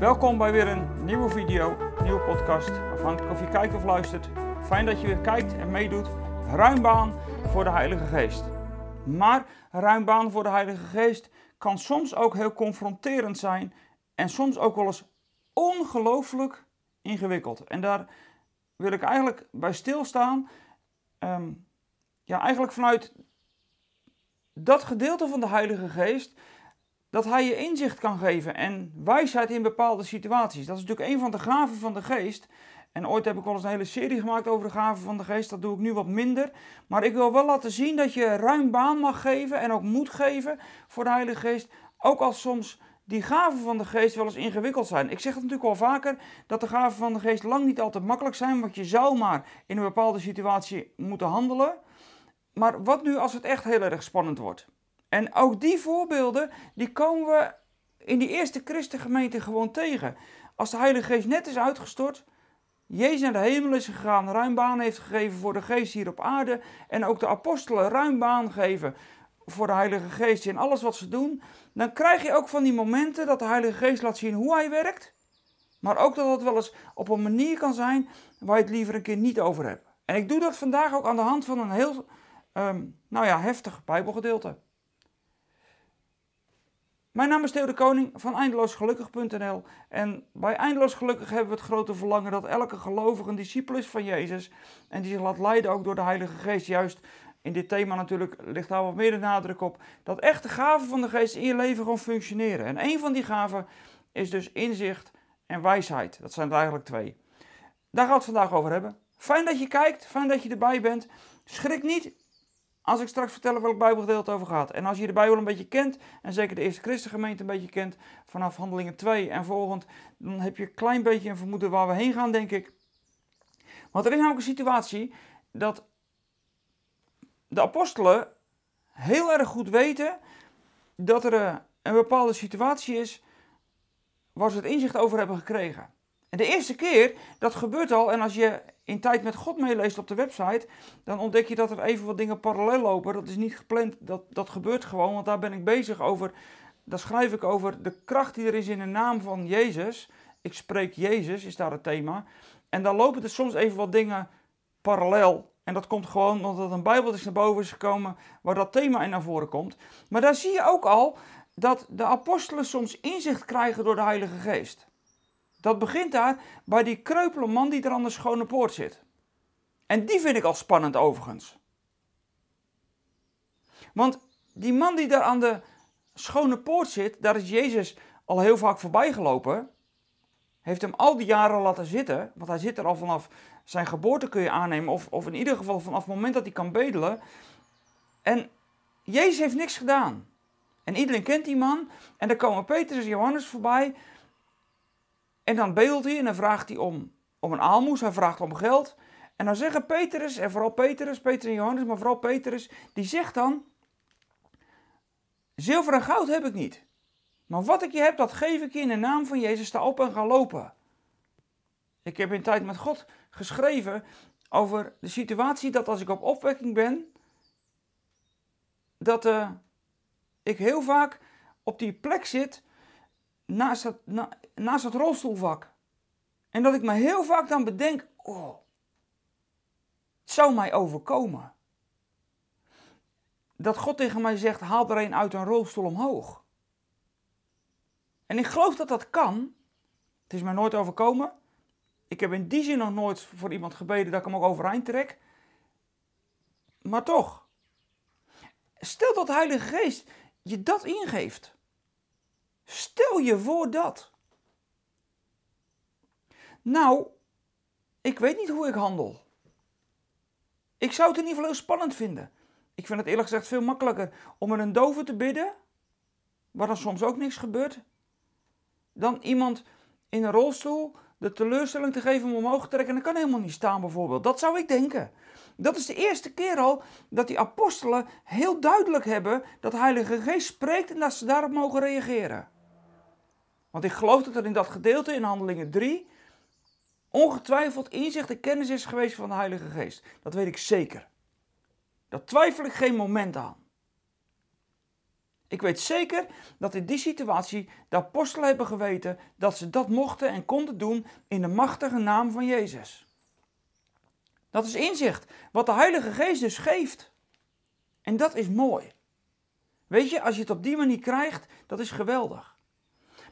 Welkom bij weer een nieuwe video, nieuwe podcast. Afhankelijk of je kijkt of luistert. Fijn dat je weer kijkt en meedoet. Ruim baan voor de Heilige Geest. Maar ruim baan voor de Heilige Geest kan soms ook heel confronterend zijn. En soms ook wel eens ongelooflijk ingewikkeld. En daar wil ik eigenlijk bij stilstaan. Ehm, ja, eigenlijk vanuit dat gedeelte van de Heilige Geest dat hij je inzicht kan geven en wijsheid in bepaalde situaties. Dat is natuurlijk een van de gaven van de geest. En ooit heb ik wel eens een hele serie gemaakt over de gaven van de geest. Dat doe ik nu wat minder. Maar ik wil wel laten zien dat je ruim baan mag geven en ook moet geven voor de Heilige Geest. Ook als soms die gaven van de geest wel eens ingewikkeld zijn. Ik zeg het natuurlijk al vaker dat de gaven van de geest lang niet altijd makkelijk zijn. Want je zou maar in een bepaalde situatie moeten handelen. Maar wat nu als het echt heel erg spannend wordt? En ook die voorbeelden, die komen we in die eerste christengemeente gewoon tegen. Als de Heilige Geest net is uitgestort, Jezus naar de hemel is gegaan, ruim baan heeft gegeven voor de geest hier op aarde. En ook de apostelen ruim baan geven voor de Heilige Geest in alles wat ze doen. Dan krijg je ook van die momenten dat de Heilige Geest laat zien hoe hij werkt. Maar ook dat het wel eens op een manier kan zijn waar je het liever een keer niet over hebt. En ik doe dat vandaag ook aan de hand van een heel um, nou ja, heftig Bijbelgedeelte. Mijn naam is Theo de Koning van eindeloosgelukkig.nl en bij Eindeloos Gelukkig hebben we het grote verlangen dat elke gelovige een discipel is van Jezus en die zich laat leiden ook door de Heilige Geest. Juist in dit thema natuurlijk ligt daar wat meer de nadruk op dat echte gaven van de Geest in je leven gewoon functioneren. En een van die gaven is dus inzicht en wijsheid. Dat zijn er eigenlijk twee. Daar gaan we het vandaag over hebben. Fijn dat je kijkt, fijn dat je erbij bent. Schrik niet als ik straks vertel welk Bijbelgedeelte over gaat. En als je de Bijbel een beetje kent, en zeker de eerste christengemeente een beetje kent, vanaf handelingen 2 en volgend, dan heb je een klein beetje een vermoeden waar we heen gaan, denk ik. Want er is namelijk een situatie dat de apostelen heel erg goed weten dat er eh, een bepaalde situatie is waar ze het inzicht over hebben gekregen. En de eerste keer, dat gebeurt al, en als je in tijd met God meeleest op de website, dan ontdek je dat er even wat dingen parallel lopen. Dat is niet gepland, dat, dat gebeurt gewoon, want daar ben ik bezig over. Daar schrijf ik over de kracht die er is in de naam van Jezus. Ik spreek Jezus, is daar het thema. En dan lopen er soms even wat dingen parallel. En dat komt gewoon omdat een Bijbel is naar boven is gekomen waar dat thema in naar voren komt. Maar daar zie je ook al dat de apostelen soms inzicht krijgen door de Heilige Geest. Dat begint daar bij die kreupele man die er aan de schone poort zit. En die vind ik al spannend overigens. Want die man die daar aan de schone poort zit, daar is Jezus al heel vaak voorbij gelopen. Heeft hem al die jaren laten zitten, want hij zit er al vanaf zijn geboorte kun je aannemen, of, of in ieder geval vanaf het moment dat hij kan bedelen. En Jezus heeft niks gedaan. En iedereen kent die man. En dan komen Petrus en Johannes voorbij. En dan beelt hij en dan vraagt hij om, om een aalmoes, hij vraagt om geld. En dan zeggen Petrus, en vooral Petrus, Petrus en Johannes, maar vooral Petrus, die zegt dan, zilver en goud heb ik niet. Maar wat ik je heb, dat geef ik je in de naam van Jezus, sta op en ga lopen. Ik heb in tijd met God geschreven over de situatie dat als ik op opwekking ben, dat uh, ik heel vaak op die plek zit naast het, naast het rolstoelvak. En dat ik me heel vaak dan bedenk, oh, het zou mij overkomen. Dat God tegen mij zegt, haal er een uit een rolstoel omhoog. En ik geloof dat dat kan. Het is mij nooit overkomen. Ik heb in die zin nog nooit voor iemand gebeden dat ik hem ook overeind trek. Maar toch. Stel dat de Heilige Geest je dat ingeeft. Stel je voor dat. Nou, ik weet niet hoe ik handel. Ik zou het in ieder geval heel spannend vinden. Ik vind het eerlijk gezegd veel makkelijker om met een dove te bidden, waar dan soms ook niks gebeurt, dan iemand in een rolstoel de teleurstelling te geven om omhoog te trekken en dat kan helemaal niet staan bijvoorbeeld. Dat zou ik denken. Dat is de eerste keer al dat die apostelen heel duidelijk hebben dat de Heilige Geest spreekt en dat ze daarop mogen reageren. Want ik geloof dat er in dat gedeelte in Handelingen 3 ongetwijfeld inzicht en kennis is geweest van de Heilige Geest. Dat weet ik zeker. Daar twijfel ik geen moment aan. Ik weet zeker dat in die situatie de apostelen hebben geweten dat ze dat mochten en konden doen in de machtige naam van Jezus. Dat is inzicht, wat de Heilige Geest dus geeft. En dat is mooi. Weet je, als je het op die manier krijgt, dat is geweldig.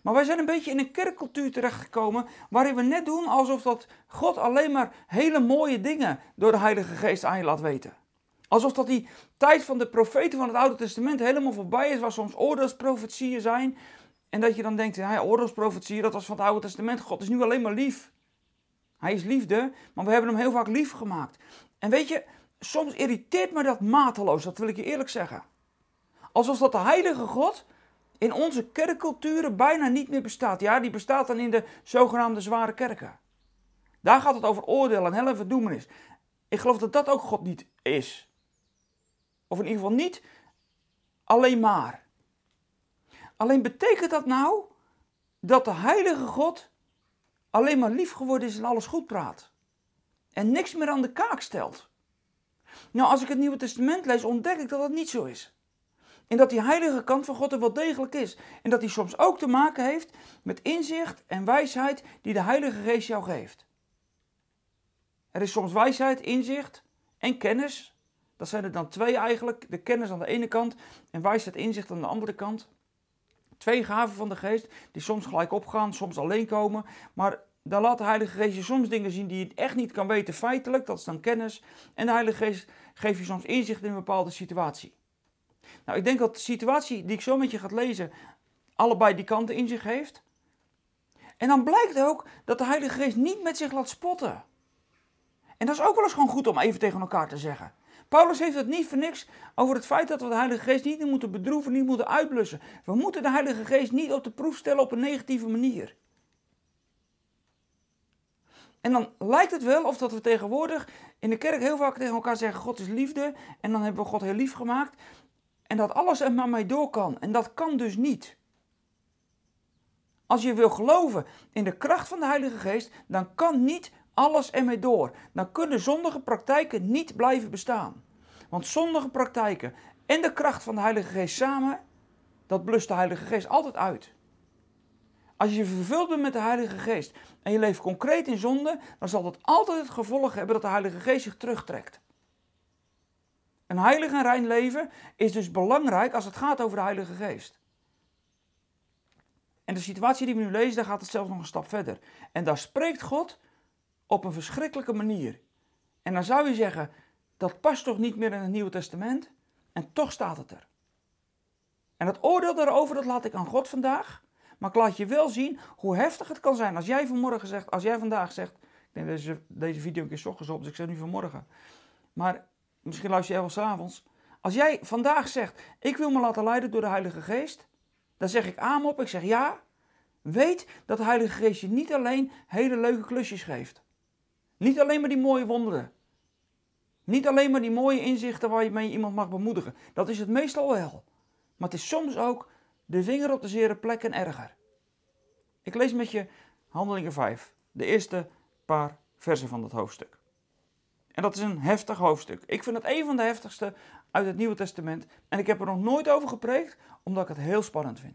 Maar wij zijn een beetje in een kerkcultuur terechtgekomen waarin we net doen alsof dat God alleen maar hele mooie dingen door de Heilige Geest aan je laat weten. Alsof dat die tijd van de profeten van het Oude Testament helemaal voorbij is, waar soms oordeelsprofetieën zijn. En dat je dan denkt, ja, oordeelsprofetieën, dat was van het Oude Testament. God is nu alleen maar lief. Hij is liefde, maar we hebben hem heel vaak lief gemaakt. En weet je, soms irriteert me dat mateloos, dat wil ik je eerlijk zeggen. Alsof dat de heilige God in onze kerkculturen bijna niet meer bestaat. Ja, die bestaat dan in de zogenaamde zware kerken. Daar gaat het over oordeel en hel en verdoemenis. Ik geloof dat dat ook God niet is. Of in ieder geval niet alleen maar. Alleen betekent dat nou dat de heilige God alleen maar lief geworden is en alles goed praat? En niks meer aan de kaak stelt? Nou, als ik het Nieuwe Testament lees, ontdek ik dat dat niet zo is. En dat die heilige kant van God er wel degelijk is. En dat die soms ook te maken heeft met inzicht en wijsheid die de Heilige Geest jou geeft. Er is soms wijsheid, inzicht en kennis. Dat zijn er dan twee eigenlijk. De kennis aan de ene kant en wijsheid, inzicht aan de andere kant. Twee gaven van de geest die soms gelijk opgaan, soms alleen komen. Maar dan laat de Heilige Geest je soms dingen zien die je echt niet kan weten feitelijk. Dat is dan kennis. En de Heilige Geest geeft je soms inzicht in een bepaalde situatie. Nou, ik denk dat de situatie die ik zo met je ga lezen, allebei die kanten in zich heeft. En dan blijkt ook dat de Heilige Geest niet met zich laat spotten. En dat is ook wel eens gewoon goed om even tegen elkaar te zeggen. Paulus heeft het niet voor niks over het feit dat we de Heilige Geest niet moeten bedroeven, niet moeten uitblussen. We moeten de Heilige Geest niet op de proef stellen op een negatieve manier. En dan lijkt het wel of dat we tegenwoordig in de kerk heel vaak tegen elkaar zeggen: God is liefde. En dan hebben we God heel lief gemaakt. En dat alles er maar mee door kan. En dat kan dus niet. Als je wil geloven in de kracht van de Heilige Geest, dan kan niet alles ermee door. Dan kunnen zondige praktijken niet blijven bestaan. Want zondige praktijken en de kracht van de Heilige Geest samen, dat blust de Heilige Geest altijd uit. Als je vervuld bent met de Heilige Geest en je leeft concreet in zonde, dan zal dat altijd het gevolg hebben dat de Heilige Geest zich terugtrekt. Een heilig en rein leven is dus belangrijk als het gaat over de Heilige Geest. En de situatie die we nu lezen, daar gaat het zelfs nog een stap verder. En daar spreekt God op een verschrikkelijke manier. En dan zou je zeggen, dat past toch niet meer in het Nieuwe Testament? En toch staat het er. En het oordeel daarover, dat laat ik aan God vandaag. Maar ik laat je wel zien hoe heftig het kan zijn als jij vanmorgen zegt, als jij vandaag zegt, ik denk deze, deze video een keer s ochtends op, dus ik zeg nu vanmorgen. Maar misschien luister jij wel s'avonds. Als jij vandaag zegt, ik wil me laten leiden door de Heilige Geest, dan zeg ik aan op, ik zeg ja. Weet dat de Heilige Geest je niet alleen hele leuke klusjes geeft. Niet alleen maar die mooie wonderen. Niet alleen maar die mooie inzichten waar je mee iemand mag bemoedigen. Dat is het meestal wel. Maar het is soms ook de vinger op de zere plek en erger. Ik lees met je Handelingen 5, de eerste paar versen van dat hoofdstuk. En dat is een heftig hoofdstuk. Ik vind het een van de heftigste uit het Nieuwe Testament. En ik heb er nog nooit over gepreekt, omdat ik het heel spannend vind.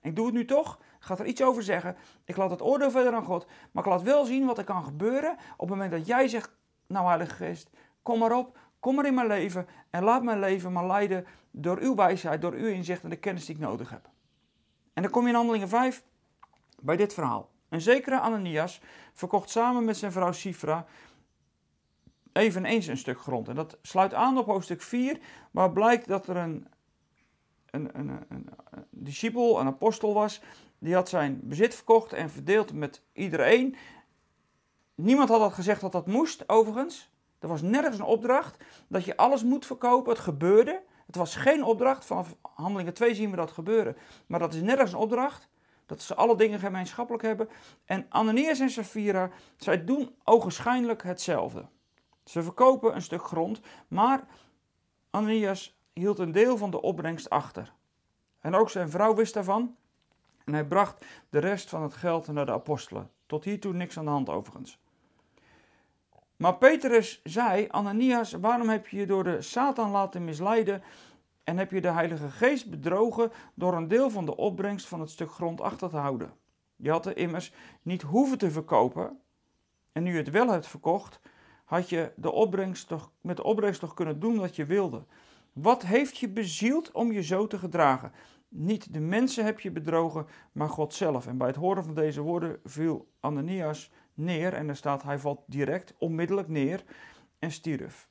Ik doe het nu toch, ga er iets over zeggen. Ik laat het oordeel verder aan God. Maar ik laat wel zien wat er kan gebeuren op het moment dat jij zegt, nou Heilige Geest, kom maar op, kom maar in mijn leven en laat mijn leven maar leiden door uw wijsheid, door uw inzicht en de kennis die ik nodig heb. En dan kom je in Handelingen 5 bij dit verhaal. Een zekere Ananias verkocht samen met zijn vrouw Sifra eveneens een stuk grond. En dat sluit aan op hoofdstuk 4, waar blijkt dat er een, een, een, een, discipel, een apostel was. Die had zijn bezit verkocht en verdeeld met iedereen. Niemand had dat gezegd dat dat moest, overigens. Er was nergens een opdracht dat je alles moet verkopen. Het gebeurde. Het was geen opdracht. Vanaf handelingen 2 zien we dat gebeuren. Maar dat is nergens een opdracht. Dat ze alle dingen gemeenschappelijk hebben. En Ananias en Safira, zij doen ogenschijnlijk hetzelfde. Ze verkopen een stuk grond, maar Ananias hield een deel van de opbrengst achter. En ook zijn vrouw wist daarvan. En hij bracht de rest van het geld naar de apostelen. Tot hiertoe niks aan de hand overigens. Maar Petrus zei, Ananias, waarom heb je je door de Satan laten misleiden En heb je de Heilige Geest bedrogen door een deel van de opbrengst van het stuk grond achter te houden. Je had er immers niet hoeven te verkopen. En nu je het wel hebt verkocht, had je de opbrengst toch, met de opbrengst toch kunnen doen wat je wilde. Wat heeft je bezield om je zo te gedragen? Niet de mensen heb je bedrogen, maar God zelf. En bij het horen van deze woorden viel Ananias neer. En er staat, hij valt direct, onmiddellijk neer en stierf.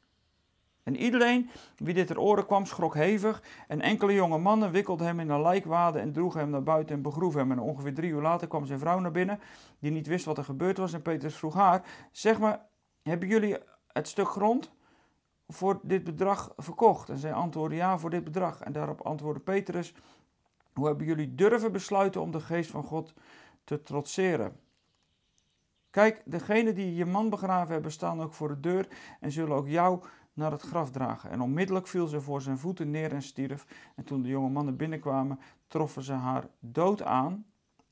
En iedereen wie dit ter oren kwam, schrok hevig. En enkele jonge mannen wikkelden hem in een lijkwade en droegen hem naar buiten en begroeven hem. En ongeveer drie uur later kwam zijn vrouw naar binnen, die niet wist wat er gebeurd was. En Petrus vroeg haar: Zeg maar, hebben jullie het stuk grond voor dit bedrag verkocht? En zij antwoordde: Ja, voor dit bedrag. En daarop antwoordde Petrus: Hoe hebben jullie durven besluiten om de geest van God te trotseren? Kijk, degenen die je man begraven hebben, staan ook voor de deur en zullen ook jou naar het graf dragen. En onmiddellijk viel ze voor zijn voeten neer en stierf. En toen de jonge mannen binnenkwamen, troffen ze haar dood aan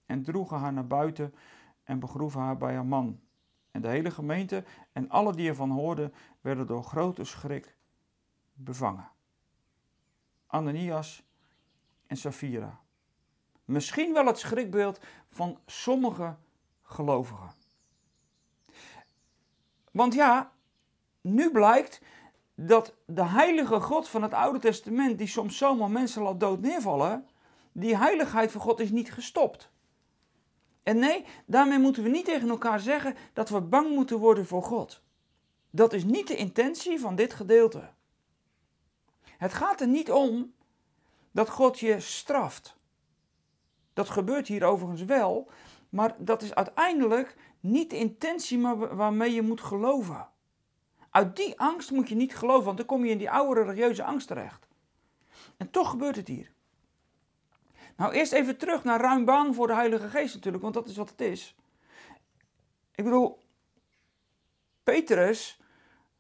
en droegen haar naar buiten en begroeven haar bij haar man. En de hele gemeente en alle die ervan hoorden, werden door grote schrik bevangen. Ananias en Safira. Misschien wel het schrikbeeld van sommige gelovigen. Want ja, nu blijkt dat de heilige God van het Oude Testament, die soms zomaar mensen laat dood neervallen, die heiligheid van God is niet gestopt. En nee, daarmee moeten we niet tegen elkaar zeggen dat we bang moeten worden voor God. Dat is niet de intentie van dit gedeelte. Het gaat er niet om dat God je straft. Dat gebeurt hier overigens wel, maar dat is uiteindelijk niet de intentie waarmee je moet geloven. Uit die angst moet je niet geloven, want dan kom je in die oude religieuze angst terecht. En toch gebeurt het hier. Nou, eerst even terug naar ruim baan voor de Heilige Geest natuurlijk, want dat is wat het is. Ik bedoel, Petrus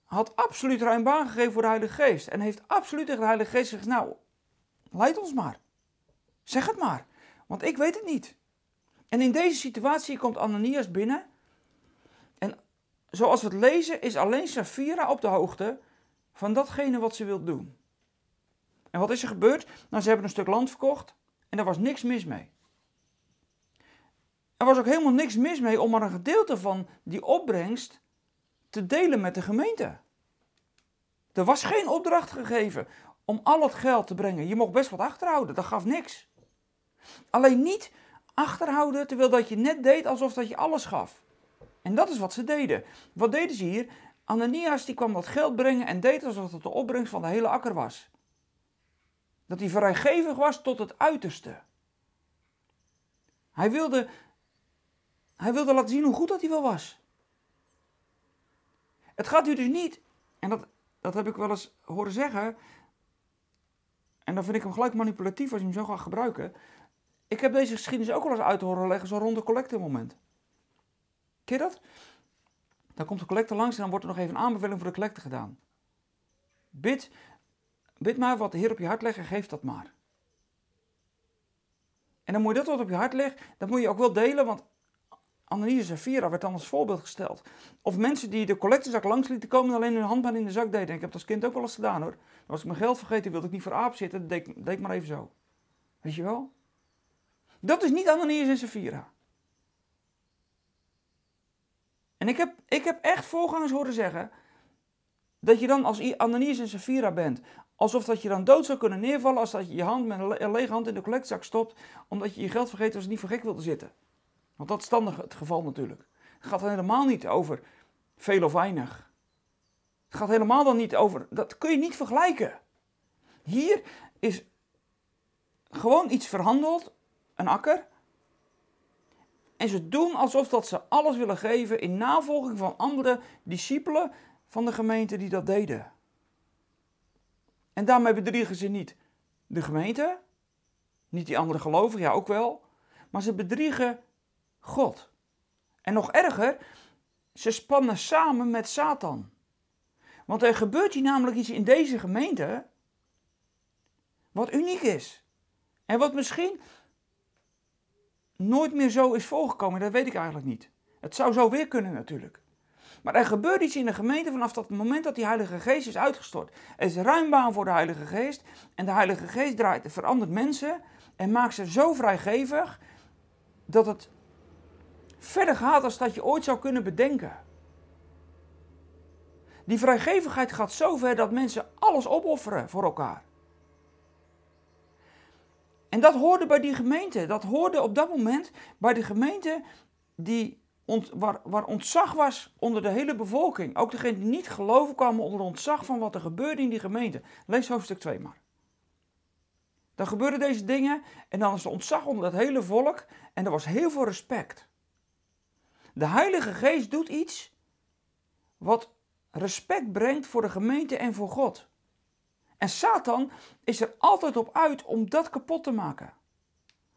had absoluut ruim baan gegeven voor de Heilige Geest. En heeft absoluut tegen de Heilige Geest gezegd, nou, leid ons maar. Zeg het maar, want ik weet het niet. En in deze situatie komt Ananias binnen zoals we het lezen, is alleen Safira op de hoogte van datgene wat ze wil doen. En wat is er gebeurd? Nou, ze hebben een stuk land verkocht en daar was niks mis mee. Er was ook helemaal niks mis mee om maar een gedeelte van die opbrengst te delen met de gemeente. Er was geen opdracht gegeven om al het geld te brengen. Je mocht best wat achterhouden, dat gaf niks. Alleen niet achterhouden terwijl dat je net deed alsof dat je alles gaf. En dat is wat ze deden. Wat deden ze hier? Ananias die kwam dat geld brengen en deed alsof het de opbrengst van de hele akker was. Dat hij vrijgevig was tot het uiterste. Hij wilde, hij wilde laten zien hoe goed dat hij wel was. Het gaat u dus niet, en dat, dat heb ik wel eens horen zeggen, en dan vind ik hem gelijk manipulatief als je hem zo gaat gebruiken. Ik heb deze geschiedenis ook wel eens uit horen leggen, zo rond de collectemoment. Ken je dat? Dan komt de collector langs en dan wordt er nog even een aanbeveling voor de collecte gedaan. Bid, bid maar wat de Heer op je hart legt en geef dat maar. En dan moet je dat wat op je hart legt, dat moet je ook wel delen, want Annelies en Vera werd dan als voorbeeld gesteld. Of mensen die de collectezak langs lieten komen en alleen hun handbaan in de zak deden. ik heb dat als kind ook wel eens gedaan hoor. Als ik mijn geld vergeten wilde ik niet voor aap zitten, dan deed maar even zo. Weet je wel? Dat is niet Annelies en Safira. En ik heb, ik heb echt voorgangers horen zeggen dat je dan als Ananias en Safira bent, alsof dat je dan dood zou kunnen neervallen als dat je je hand met een lege hand in de collectzak stopt, omdat je je geld vergeet als je niet voor gek wilde zitten. Want dat is standig het geval natuurlijk. Het gaat dan helemaal niet over veel of weinig. Het gaat helemaal dan niet over, dat kun je niet vergelijken. Hier is gewoon iets verhandeld, een akker, en ze doen alsof dat ze alles willen geven in navolging van andere discipelen van de gemeente die dat deden. En daarmee bedriegen ze niet de gemeente, niet die andere gelovigen, ja ook wel, maar ze bedriegen God. En nog erger, ze spannen samen met Satan. Want er gebeurt hier namelijk iets in deze gemeente wat uniek is. En wat misschien nooit meer zo is voorgekomen, dat weet ik eigenlijk niet. Het zou zo weer kunnen natuurlijk. Maar er gebeurt iets in de gemeente vanaf dat moment dat die Heilige Geest is uitgestort. Er is ruim baan voor de Heilige Geest. En de Heilige Geest draait, verandert mensen en maakt ze zo vrijgevig dat het verder gaat dan dat je ooit zou kunnen bedenken. Die vrijgevigheid gaat zo ver dat mensen alles opofferen voor elkaar. En dat hoorde bij die gemeente. Dat hoorde op dat moment bij de gemeente die waar, waar ontzag was onder de hele bevolking. Ook degenen die niet geloven kwamen onder ontzag van wat er gebeurde in die gemeente. Lees hoofdstuk 2 maar. Dan gebeurden deze dingen en dan was er ontzag onder het hele volk en er was heel veel respect. De Heilige Geest doet iets wat respect brengt voor de gemeente en voor God. En Satan is er altijd op uit om dat kapot te maken.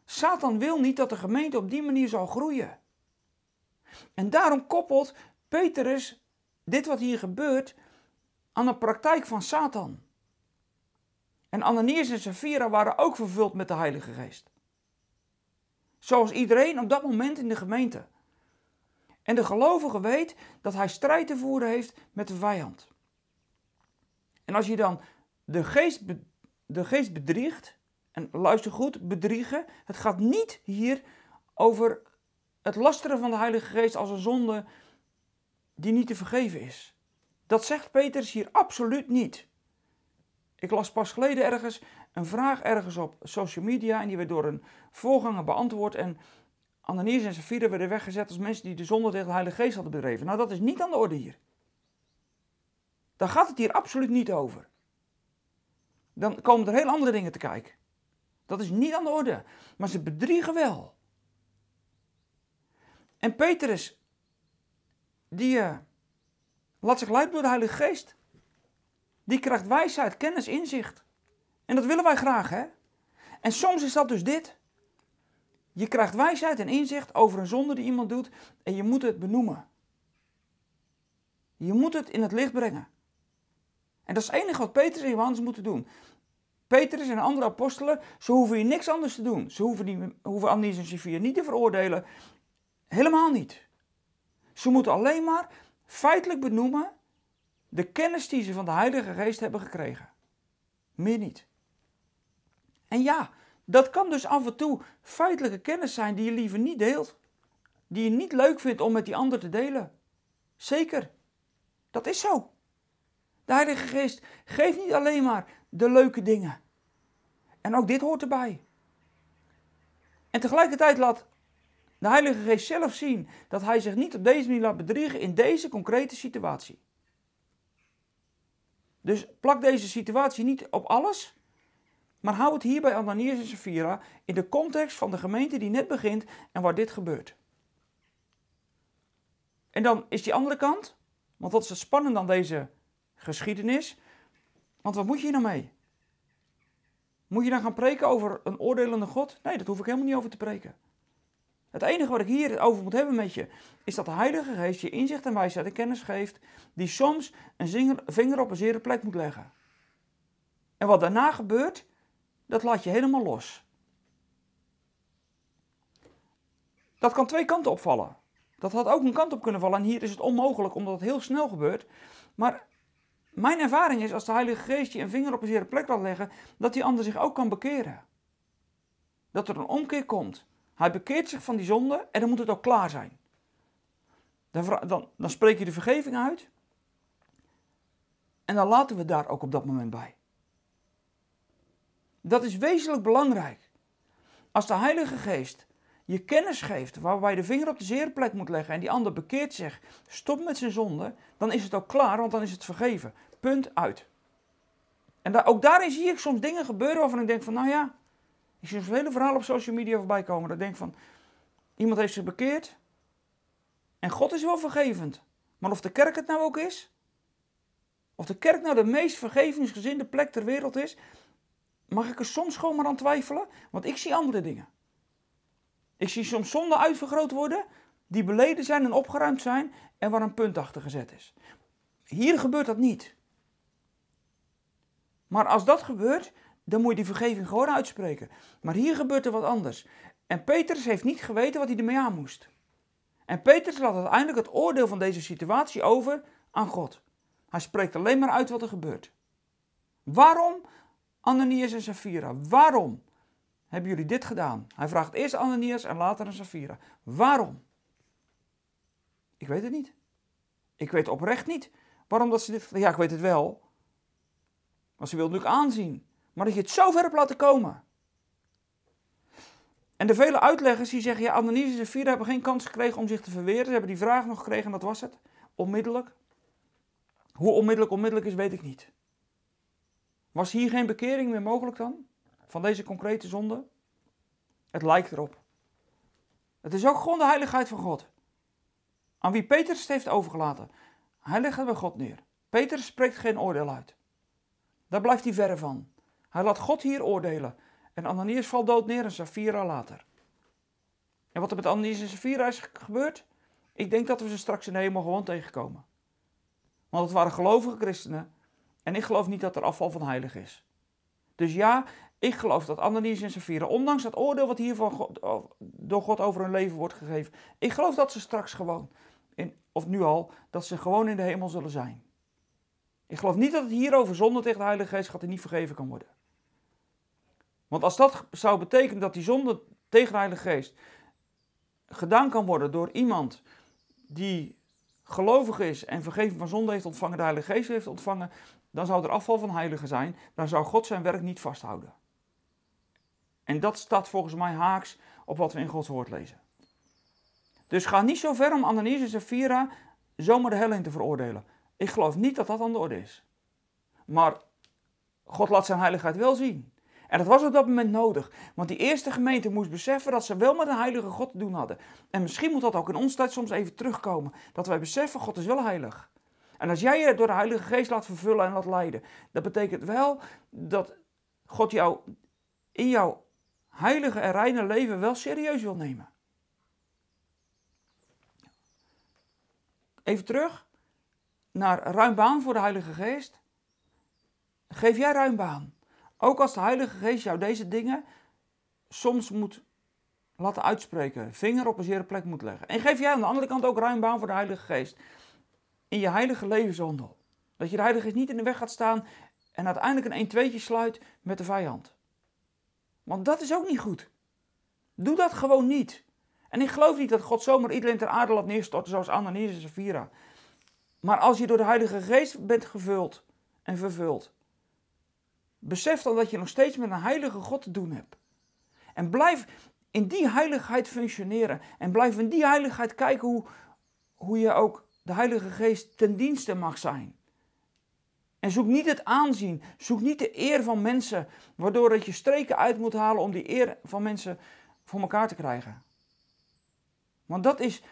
Satan wil niet dat de gemeente op die manier zal groeien. En daarom koppelt Petrus dit wat hier gebeurt aan de praktijk van Satan. En Ananias en Sapphira waren ook vervuld met de Heilige Geest. Zoals iedereen op dat moment in de gemeente. En de gelovige weet dat hij strijd te voeren heeft met de vijand. En als je dan de geest, de geest bedriegt, en luister goed, bedriegen, het gaat niet hier over het lasteren van de Heilige Geest als een zonde die niet te vergeven is. Dat zegt Petrus hier absoluut niet. Ik las pas geleden ergens een vraag ergens op social media en die werd door een voorganger beantwoord. En Ananias en Sapphira werden weggezet als mensen die de zonde tegen de Heilige Geest hadden bedreven. Nou, dat is niet aan de orde hier. Daar gaat het hier absoluut niet over. Dan komen er heel andere dingen te kijken. Dat is niet aan de orde. Maar ze bedriegen wel. En Petrus, die uh, laat zich leiden door de Heilige Geest. Die krijgt wijsheid, kennis, inzicht. En dat willen wij graag, hè? En soms is dat dus dit. Je krijgt wijsheid en inzicht over een zonde die iemand doet en je moet het benoemen. Je moet het in het licht brengen. En dat is het enige wat Petrus en Johannes moeten doen. Petrus en andere apostelen, ze hoeven hier niks anders te doen. Ze hoeven, die, hoeven Ananias en Sophia niet te veroordelen. Helemaal niet. Ze moeten alleen maar feitelijk benoemen de kennis die ze van de Heilige Geest hebben gekregen. Meer niet. En ja, dat kan dus af en toe feitelijke kennis zijn die je liever niet deelt. Die je niet leuk vindt om met die ander te delen. Zeker. Dat is zo. De Heilige Geest geeft niet alleen maar de leuke dingen. En ook dit hoort erbij. En tegelijkertijd laat de Heilige Geest zelf zien dat hij zich niet op deze manier laat bedriegen in deze concrete situatie. Dus plak deze situatie niet op alles, maar hou het hier bij Ananias en Sapphira in de context van de gemeente die net begint en waar dit gebeurt. En dan is die andere kant, want wat is het spannend aan deze geschiedenis? Want wat moet je hier nou mee? Moet je dan gaan preken over een oordelende God? Nee, dat hoef ik helemaal niet over te preken. Het enige wat ik hier over moet hebben met je, is dat de Heilige Geest je inzicht en wijsheid en kennis geeft, die soms een vinger op een zere plek moet leggen. En wat daarna gebeurt, dat laat je helemaal los. Dat kan twee kanten opvallen. Dat had ook een kant op kunnen vallen en hier is het onmogelijk omdat het heel snel gebeurt. Maar mijn ervaring is als de Heilige Geest je een vinger op een zere plek laat leggen, dat die ander zich ook kan bekeren. Dat er een omkeer komt. Hij bekeert zich van die zonde en dan moet het ook klaar zijn. Dan, dan, dan spreek je de vergeving uit. En dan laten we daar ook op dat moment bij. Dat is wezenlijk belangrijk. Als de Heilige Geest je kennis geeft waarbij je de vinger op de zere plek moet leggen en die ander bekeert zich, stop met zijn zonde, dan is het ook klaar, want dan is het vergeven. Punt uit. En ook daarin zie ik soms dingen gebeuren waarvan ik denk van, nou ja, ik zie zo'n hele verhaal op social media voorbij komen. Dat ik denk van, iemand heeft zich bekeerd. En God is wel vergevend. Maar of de kerk het nou ook is, of de kerk nou de meest vergevingsgezinde plek ter wereld is, mag ik er soms gewoon maar aan twijfelen, want ik zie andere dingen. Ik zie soms zonden uitvergroot worden, die beleden zijn en opgeruimd zijn en waar een punt achter gezet is. Hier gebeurt dat niet. Maar als dat gebeurt, dan moet je die vergeving gewoon uitspreken. Maar hier gebeurt er wat anders. En Petrus heeft niet geweten wat hij ermee aan moest. En Petrus laat uiteindelijk het oordeel van deze situatie over aan God. Hij spreekt alleen maar uit wat er gebeurt. Waarom Ananias en Safira? Waarom hebben jullie dit gedaan? Hij vraagt eerst Ananias en later aan Safira. Waarom? Ik weet het niet. Ik weet oprecht niet waarom dat ze dit... Ja, ik weet het wel. Maar ze wil natuurlijk aanzien. Maar dat je het zo ver hebt laten komen. En de vele uitleggers die zeggen, ja, Ananias en Safira hebben geen kans gekregen om zich te verweren. Ze hebben die vraag nog gekregen en dat was het. Onmiddellijk. Hoe onmiddellijk onmiddellijk is, weet ik niet. Was hier geen bekering meer mogelijk dan? Van deze concrete zonde? Het lijkt erop. Het is ook gewoon de heiligheid van God. Aan wie Petrus het heeft overgelaten. Hij legt het bij God neer. Petrus spreekt geen oordeel uit. Daar blijft hij verre van. Hij laat God hier oordelen. En Ananias valt dood neer en Safira later. En wat er met Ananias en Safira is gebeurd? Ik denk dat we ze straks in de hemel gewoon tegenkomen. Want het waren gelovige christenen. En ik geloof niet dat er afval van heilig is. Dus ja, ik geloof dat Ananias en Safira, ondanks het oordeel wat hier van God, door God over hun leven wordt gegeven, ik geloof dat ze straks gewoon, in, of nu al, dat ze gewoon in de hemel zullen zijn. Ik geloof niet dat het hierover zonde tegen de Heilige Geest gaat en niet vergeven kan worden. Want als dat zou betekenen dat die zonde tegen de Heilige Geest gedaan kan worden door iemand die gelovig is en vergeving van zonde heeft ontvangen, de Heilige Geest heeft ontvangen, dan zou er afval van heiligen zijn. Dan zou God zijn werk niet vasthouden. En dat staat volgens mij haaks op wat we in Gods woord lezen. Dus ga niet zo ver om Ananias en Sapphira zomaar de hel in te veroordelen. Ik geloof niet dat dat aan de orde is. Maar God laat zijn heiligheid wel zien. En dat was op dat moment nodig. Want die eerste gemeente moest beseffen dat ze wel met een heilige God te doen hadden. En misschien moet dat ook in ons tijd soms even terugkomen. Dat wij beseffen, God is wel heilig. En als jij je door de Heilige Geest laat vervullen en laat leiden, dat betekent wel dat God jou in jouw heilige en reine leven wel serieus wil nemen. Even terug naar ruim baan voor de Heilige Geest. Geef jij ruim baan. Ook als de Heilige Geest jou deze dingen soms moet laten uitspreken, vinger op een zere plek moet leggen. En geef jij aan de andere kant ook ruim baan voor de Heilige Geest in je heilige levenswandel. Dat je de Heilige Geest niet in de weg gaat staan en uiteindelijk een 1 2 sluit met de vijand. Want dat is ook niet goed. Doe dat gewoon niet. En ik geloof niet dat God zomaar iedereen ter aarde laat neerstorten zoals Ananias en Safira. Maar als je door de Heilige Geest bent gevuld en vervuld, besef dan dat je nog steeds met een heilige God te doen hebt. En blijf in die heiligheid functioneren. En blijf in die heiligheid kijken hoe, hoe je ook de Heilige Geest ten dienste mag zijn. En zoek niet het aanzien, zoek niet de eer van mensen, waardoor dat je streken uit moet halen om die eer van mensen voor elkaar te krijgen. Want dat is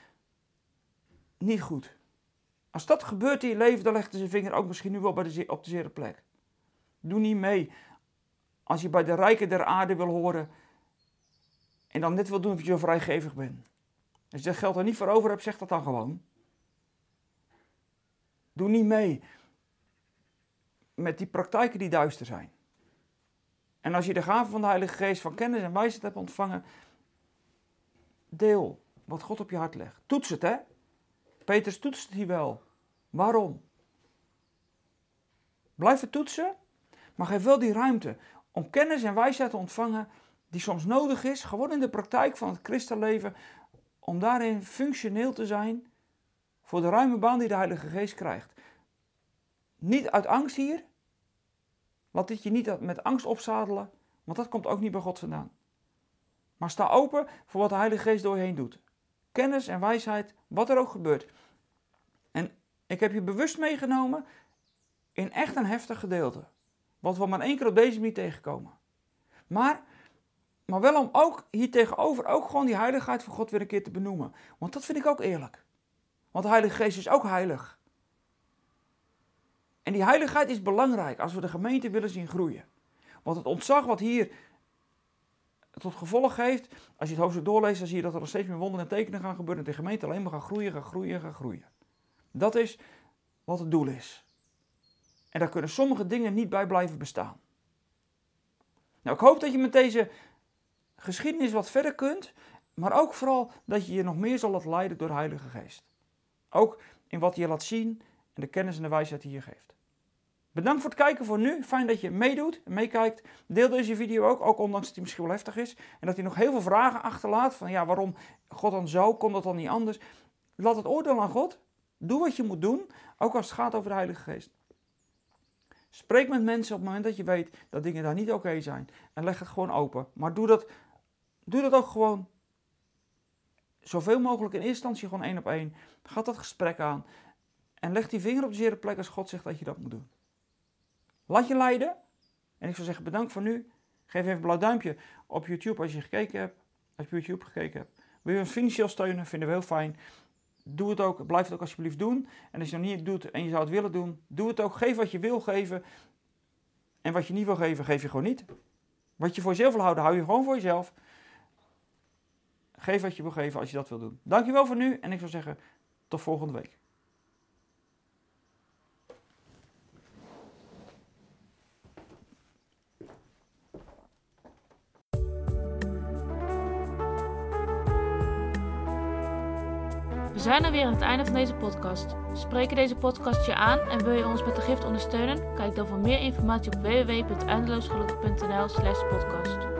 niet goed. Als dat gebeurt in je leven, dan legt zijn vinger ook misschien nu wel bij de, op de zere plek. Doe niet mee als je bij de rijken der aarde wil horen en dan net wil doen of je vrijgevig bent. Als je dat geld er niet voor over hebt, zeg dat dan gewoon. Doe niet mee met die praktijken die duister zijn. En als je de gave van de Heilige Geest van kennis en wijsheid hebt ontvangen, deel wat God op je hart legt. Toets het, hè? Petrus toetst het hier wel. Waarom? Blijf het toetsen, maar geef wel die ruimte om kennis en wijsheid te ontvangen die soms nodig is, gewoon in de praktijk van het christenleven, om daarin functioneel te zijn voor de ruime baan die de Heilige Geest krijgt. Niet uit angst hier. Laat dit je niet met angst opzadelen, want dat komt ook niet bij God vandaan. Maar sta open voor wat de Heilige Geest door je heen doet. Kennis en wijsheid, wat er ook gebeurt. Ik heb je bewust meegenomen in echt een heftig gedeelte. Wat we maar één keer op deze manier tegenkomen. Maar, maar wel om ook hier tegenover ook gewoon die heiligheid van God weer een keer te benoemen. Want dat vind ik ook eerlijk. Want de Heilige Geest is ook heilig. En die heiligheid is belangrijk als we de gemeente willen zien groeien. Want het ontzag wat hier tot gevolg heeft, als je het hoofdstuk doorleest, dan zie je dat er nog steeds meer wonderen en tekenen gaan gebeuren. En de gemeente alleen maar gaan groeien, gaan groeien, gaan groeien. Dat is wat het doel is. En daar kunnen sommige dingen niet bij blijven bestaan. Nou, ik hoop dat je met deze geschiedenis wat verder kunt. Maar ook vooral dat je je nog meer zal laten leiden door de Heilige Geest. Ook in wat je laat zien en de kennis en de wijsheid die je geeft. Bedankt voor het kijken voor nu. Fijn dat je meedoet en meekijkt. Deel deze video ook, ook ondanks dat hij misschien wel heftig is. En dat hij nog heel veel vragen achterlaat. Van ja, waarom God dan zo? Kon dat dan niet anders? Laat het oordeel aan God. Doe wat je moet doen, ook als het gaat over de Heilige Geest. Spreek met mensen op het moment dat je weet dat dingen daar niet oké zijn. En leg het gewoon open. Maar doe dat, doe dat ook gewoon zoveel mogelijk in eerste instantie gewoon één op één. Ga dat gesprek aan. En leg die vinger op de zere plek als God zegt dat je dat moet doen. Laat je leiden. En ik zou zeggen bedankt voor nu. Geef even een blauw duimpje op YouTube als je gekeken hebt. Als je YouTube gekeken hebt. Wil je ons financieel steunen? Vinden we heel fijn. Doe het ook. Blijf het ook alsjeblieft doen. En als je het nog niet doet en je zou het willen doen, doe het ook. Geef wat je wil geven. En wat je niet wil geven, geef je gewoon niet. Wat je voor jezelf wil houden, hou je gewoon voor jezelf. Geef wat je wil geven als je dat wil doen. Dankjewel voor nu en ik zou zeggen tot volgende week. Zijn er weer aan het einde van deze podcast. Spreken deze podcast je aan en wil je ons met de gift ondersteunen? Kijk dan voor meer informatie op www.eindeloosgelukkig.nl slash podcast.